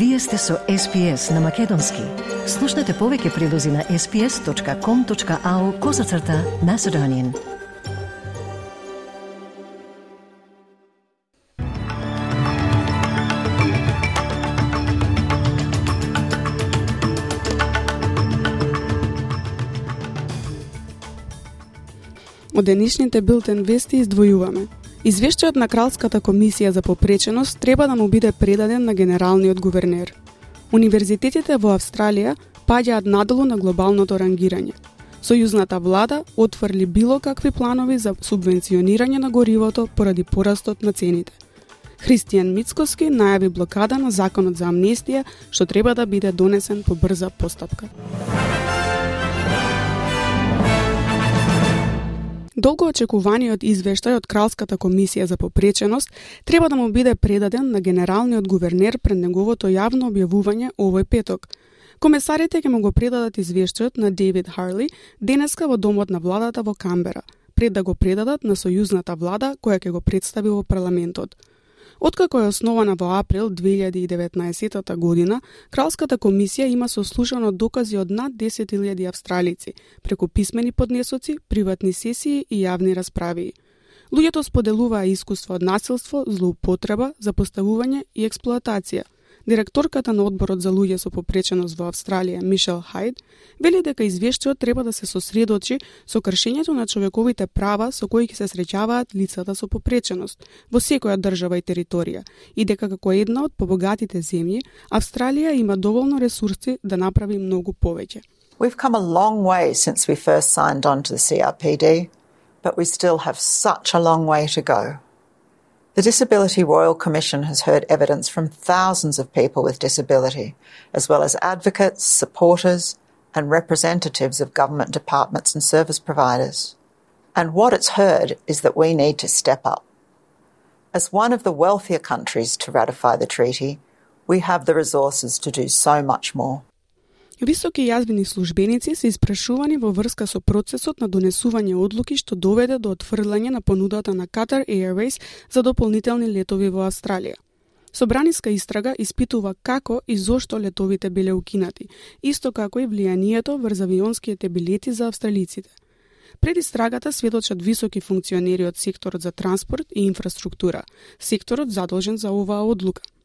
Вие сте со SPS на Македонски. Слушнете повеќе прилози на sps.com.au козацрта на Седонин. Од денешните билтен вести издвојуваме – Извештајот на Кралската комисија за попреченост треба да му биде предаден на генералниот гувернер. Универзитетите во Австралија паѓаат надолу на глобалното рангирање. Сојузната влада отфрли било какви планови за субвенционирање на горивото поради порастот на цените. Христијан Мицкоски најави блокада на законот за амнестија што треба да биде донесен по брза постапка. Долго очекуваниот извештај од Кралската комисија за попреченост треба да му биде предаден на генералниот гувернер пред неговото јавно објавување овој петок. Комесарите ќе му го предадат извештајот на Дейвид Харли денеска во домот на владата во Камбера, пред да го предадат на сојузната влада која ќе го представи во парламентот. Откако е основана во април 2019 година, Кралската комисија има сослушано докази од над 10.000 австралици, преку писмени поднесоци, приватни сесии и јавни расправи. Луѓето споделуваа искуство од насилство, злоупотреба, запоставување и експлоатација – Директорката на одборот за луѓе со попреченост во Австралија, Мишел Хайд, вели дека извештајот треба да се сосредочи со кршењето на човековите права со кои ќе се среќаваат лицата со попреченост во секоја држава и територија и дека како една од побогатите земји, Австралија има доволно ресурси да направи многу повеќе. We've come a long way since we first signed on to the CRPD, but we still have such a long way to go. The Disability Royal Commission has heard evidence from thousands of people with disability, as well as advocates, supporters, and representatives of government departments and service providers. And what it's heard is that we need to step up. As one of the wealthier countries to ratify the treaty, we have the resources to do so much more. Високи јазбени службеници се испрашувани во врска со процесот на донесување одлуки што доведе до отфрлање на понудата на Qatar Airways за дополнителни летови во Австралија. Собраниска истрага испитува како и зошто летовите биле укинати, исто како и влијанието врз авионските билети за австралиците. Пред истрагата сведочат високи функционери од секторот за транспорт и инфраструктура, секторот задолжен за оваа одлука –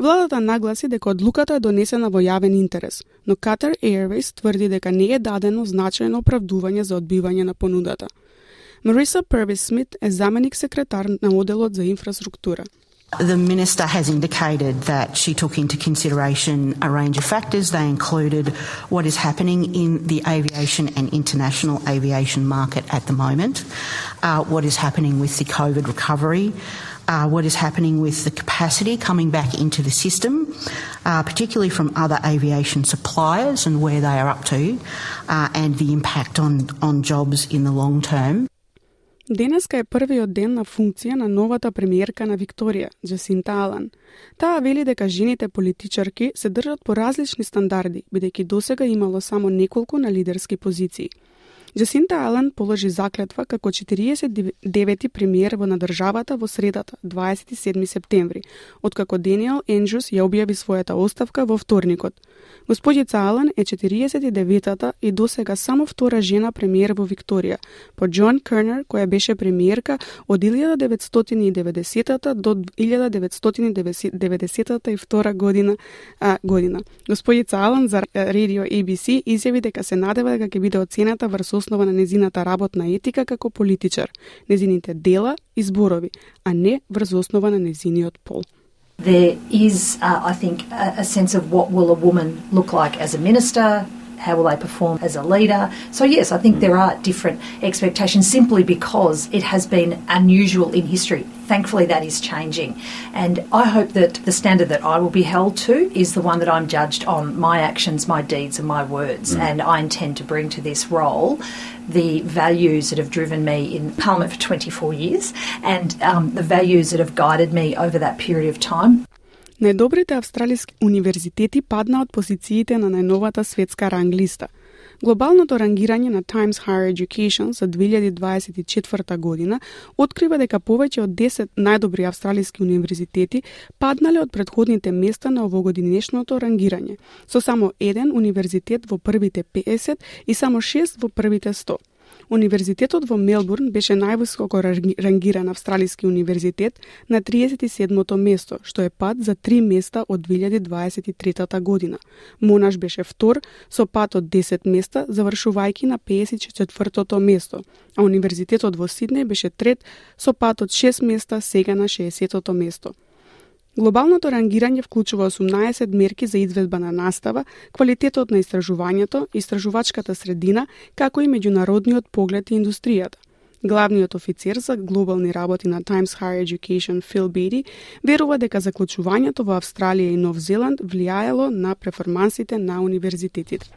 Владата нагласи дека одлуката е донесена во јавен интерес, но Qatar Airways тврди дека не е дадено значајно оправдување за одбивање на понудата. Marissa Purvis Smith е заменик секретар на оделот за инфраструктура. The Minister has indicated that she took into consideration a range of factors. They included what is happening in the aviation and international aviation market at the moment, uh, what is happening with the COVID recovery, uh, what is happening with the capacity coming back into the system, uh, particularly from other aviation suppliers and where they are up to, uh, and the impact on, on jobs in the long term. Денеска е првиот ден на функција на новата премиерка на Викторија, Джасинта Алан. Таа вели дека жените политичарки се држат по различни стандарди, бидејќи досега имало само неколку на лидерски позиции. Джасинта Ален положи заклетва како 49-ти премиер во на државата во средата, 27 септември, откако Даниел Енджус ја објави својата оставка во вторникот. Господица Ален е 49-та и досега само втора жена премиер во Викторија, по Џон Кернер, која беше премиерка од 1990 до 1992 година. А, година. Господица Ален за радио ABC изјави дека се надева дека ќе биде оцената врз основа на незината работна етика како политичар, незините дела и зборови, а не врз основа на незиниот пол. There is, uh, I think, a, a sense of what will a woman look like as a minister, how will they perform as a leader? So, yes, I think there are different expectations simply because it has been unusual in history. Thankfully, that is changing. And I hope that the standard that I will be held to is the one that I'm judged on my actions, my deeds, and my words. Mm. And I intend to bring to this role the values that have driven me in Parliament for 24 years and um, the values that have guided me over that period of time. Најдобрите австралиски универзитети падна од позициите на најновата светска ранглиста. Глобалното рангирање на Times Higher Education за 2024 година открива дека повеќе од 10 најдобри австралиски универзитети паднале од предходните места на овогодинешното рангирање, со само еден универзитет во првите 50 и само 6 во првите 100. Универзитетот во Мелбурн беше највисоко рангиран австралиски универзитет на 37-то место, што е пад за три места од 2023 година. Монаш беше втор со пад од 10 места, завршувајќи на 54-то место, а Универзитетот во Сиднеј беше трет со пад од 6 места, сега на 60-то место. Глобалното рангирање вклучува 18 мерки за изведба на настава, квалитетот на истражувањето, истражувачката средина, како и меѓународниот поглед и индустријата. Главниот офицер за глобални работи на Times Higher Education Фил Беди верува дека заклучувањето во Австралија и Нов Зеланд влијаело на перформансите на универзитетите.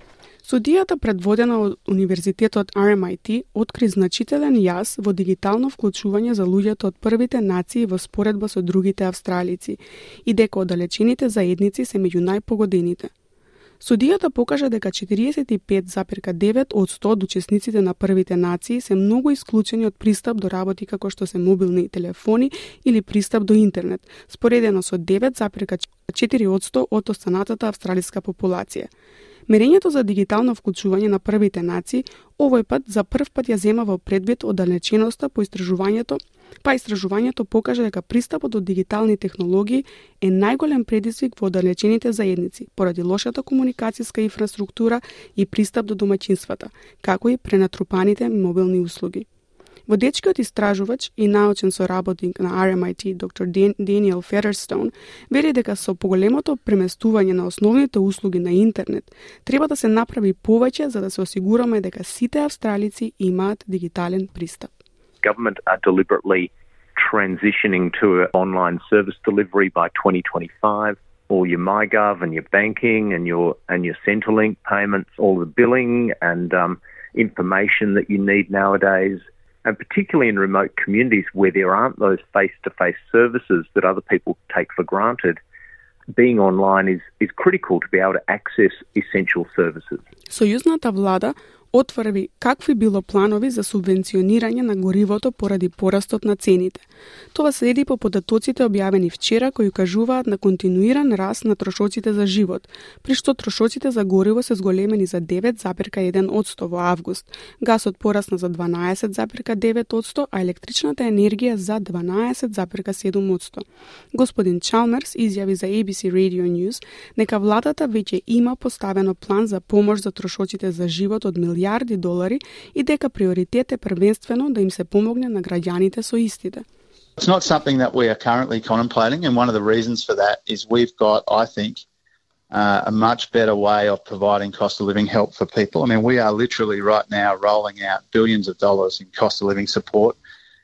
Судијата предводена од Универзитетот RMIT откри значителен јас во дигитално вклучување за луѓето од првите нации во споредба со другите австралици и дека оддалечените заедници се меѓу најпогодените. Судијата покажа дека 45,9 од 100 од учесниците на првите нации се многу исклучени од пристап до работи како што се мобилни телефони или пристап до интернет, споредено со 9,4 од 100 од останатата австралиска популација. Мерењето за дигитално вклучување на првите нации овој пат за прв пат ја зема во предвид оддалеченоста по истражувањето, па истражувањето покажа дека пристапот до дигитални технологии е најголем предизвик во оддалечените заедници поради лошата комуникацијска инфраструктура и пристап до домаќинствата, како и пренатрупаните мобилни услуги. Водечкиот истражувач и научен соработник на RMIT, доктор Даниел Федерстоун, вели дека со поголемото преместување на основните услуги на интернет, треба да се направи повеќе за да се осигураме дека сите австралици имаат дигитален пристап. Government are deliberately transitioning to online service delivery by 2025 all your MyGov and your banking and your and your Centrelink payments, all the billing and um, information that you need nowadays and particularly in remote communities where there aren't those face-to-face services that other people take for granted, being online is, is critical to be able to access essential services. Сојузната влада отврви какви било планови за субвенционирање на горивото поради порастот на цените. Тоа следи по податоците објавени вчера кои кажуваат на континуиран раст на трошоците за живот, при што трошоците за гориво се зголемени за 9,1% во август, гасот порасна за 12,9%, а електричната енергија за 12,7%. Господин Чалмерс изјави за ABC Radio News дека владата веќе има поставено план за помош за трошоците за живот од милијарди милиарди долари и дека приоритет е првенствено да им се помогне на граѓаните со истите. It's not something that we are currently contemplating, and one of the reasons for that is we've got, I think, uh, a much better way of providing cost of living help for people. I mean, we are literally right now rolling out billions of dollars in cost of living support,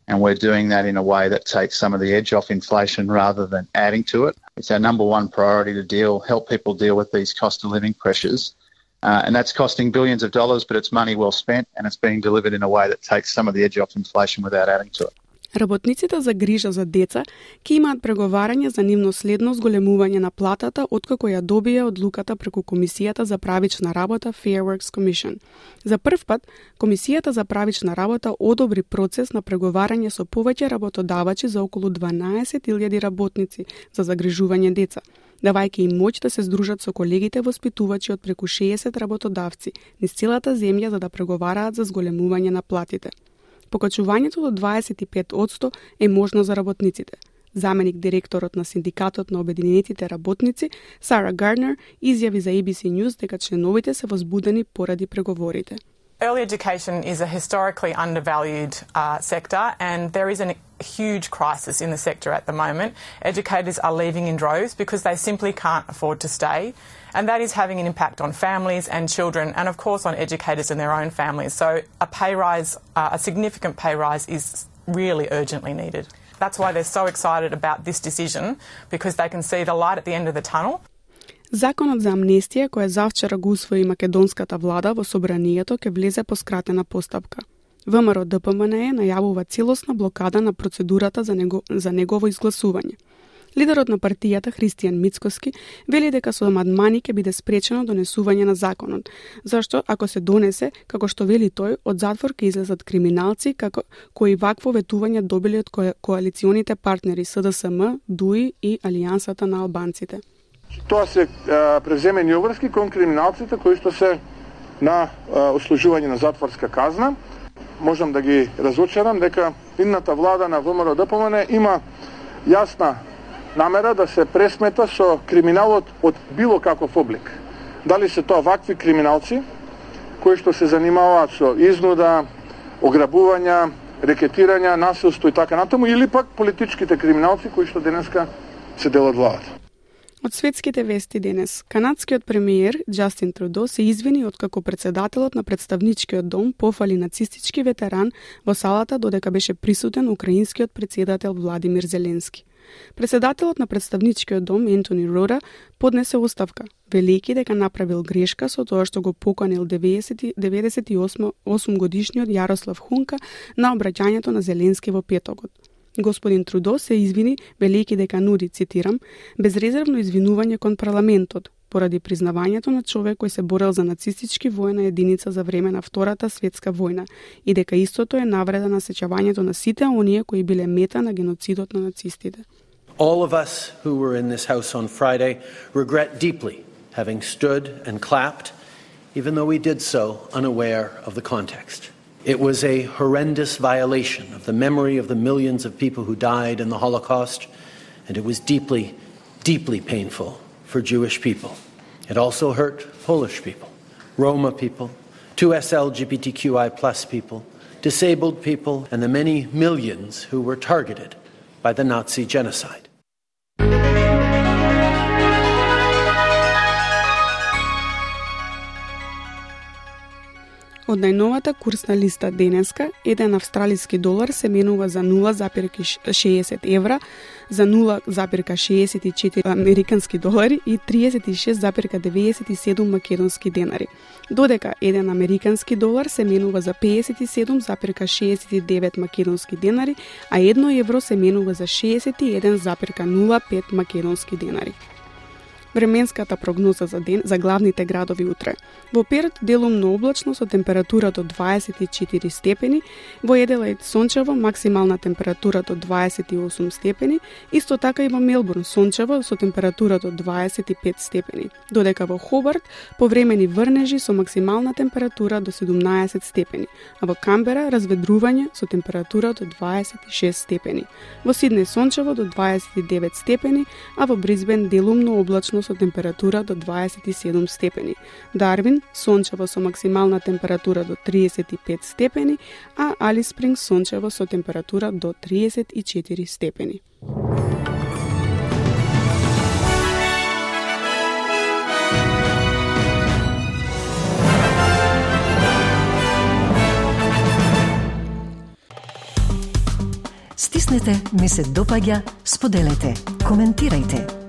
and we're doing that in a way that takes some of the edge off inflation rather than adding to it. It's our number one priority to deal, help people deal with these cost of living pressures. Uh, and that's costing billions of dollars, but it's money well spent and it's being delivered in a way that takes some of the edge off inflation without adding to it. Работниците за грижа за деца ќе имаат преговарање за нивно следно зголемување на платата откако ја добија одлуката преку Комисијата за правична работа Fair Works Commission. За прв пат, Комисијата за правична работа одобри процес на преговарање со повеќе работодавачи за околу 12.000 работници за загрижување деца давајќи им моќ да се здружат со колегите воспитувачи од преку 60 работодавци низ целата земја за да преговараат за зголемување на платите. Покачувањето до 25% е можно за работниците. Заменик директорот на Синдикатот на Обединетите работници, Сара Гарнер, изјави за ABC News дека членовите се возбудени поради преговорите. Early education is a historically undervalued uh, sector, and there is a huge crisis in the sector at the moment. Educators are leaving in droves because they simply can't afford to stay, and that is having an impact on families and children, and of course on educators and their own families. So, a pay rise, uh, a significant pay rise, is really urgently needed. That's why they're so excited about this decision because they can see the light at the end of the tunnel. Законот за амнестија кој завчера го усвои македонската влада во собранието ќе влезе по скратена постапка. ВМРО ДПМН најавува целосна блокада на процедурата за, него, за негово изгласување. Лидерот на партијата Христијан Мицкоски вели дека со амандмани ќе биде спречено донесување на законот, зашто ако се донесе, како што вели тој, од затвор ќе излезат криминалци како кои вакво ветување добили од ко коалиционите партнери СДСМ, ДУИ и Алијансата на албанците. Тоа се преземени обврски кон криминалците кои што се на ослужување на затворска казна. Можам да ги разочарам дека идната влада на ВМРО ДПМН има јасна намера да се пресмета со криминалот од било каков облик. Дали се тоа вакви криминалци кои што се занимаваат со изнуда, ограбувања, рекетирања, насилство и така натаму, или пак политичките криминалци кои што денеска се делат владата. Од светските вести денес, канадскиот премиер Джастин Трудо се извини откако председателот на представничкиот дом пофали нацистички ветеран во салата додека беше присутен украинскиот председател Владимир Зеленски. Председателот на представничкиот дом Ентони Рора поднесе оставка, велики дека направил грешка со тоа што го поканил 90, 98 годишниот Јарослав Хунка на обраќањето на Зеленски во петокот. Господин Трудо се извини, велики дека нуди, цитирам, безрезервно извинување кон парламентот, поради признавањето на човек кој се борел за нацистички воена единица за време на Втората светска војна и дека истото е навреда на сечавањето на сите оние кои биле мета на геноцидот на нацистите. All of us who were in this house on Friday regret deeply having stood and clapped, even though we did so unaware of the context. It was a horrendous violation of the memory of the millions of people who died in the Holocaust, and it was deeply, deeply painful for Jewish people. It also hurt Polish people, Roma people, 2S LGBTQI plus people, disabled people, and the many millions who were targeted by the Nazi genocide. Од најновата курсна листа денеска, еден австралиски долар се менува за 0,60 евра, за 0,64 американски долари и 36,97 македонски денари. Додека еден американски долар се менува за 57,69 македонски денари, а едно евро се менува за 61,05 македонски денари временската прогноза за ден за главните градови утре. Во Перт делумно облачно со температура до 24 степени, во Еделајд сончево максимална температура до 28 степени, исто така и во Мелбурн сончево со температура до 25 степени, додека во Хобарт повремени врнежи со максимална температура до 17 степени, а во Камбера разведрување со температура до 26 степени. Во Сиднеј сончево до 29 степени, а во Бризбен делумно облачно облачно со температура до 27 степени. Дарвин сончево со максимална температура до 35 степени, а Али Спринг сончево со температура до 34 степени. Стиснете, ми се допаѓа, споделете, коментирајте.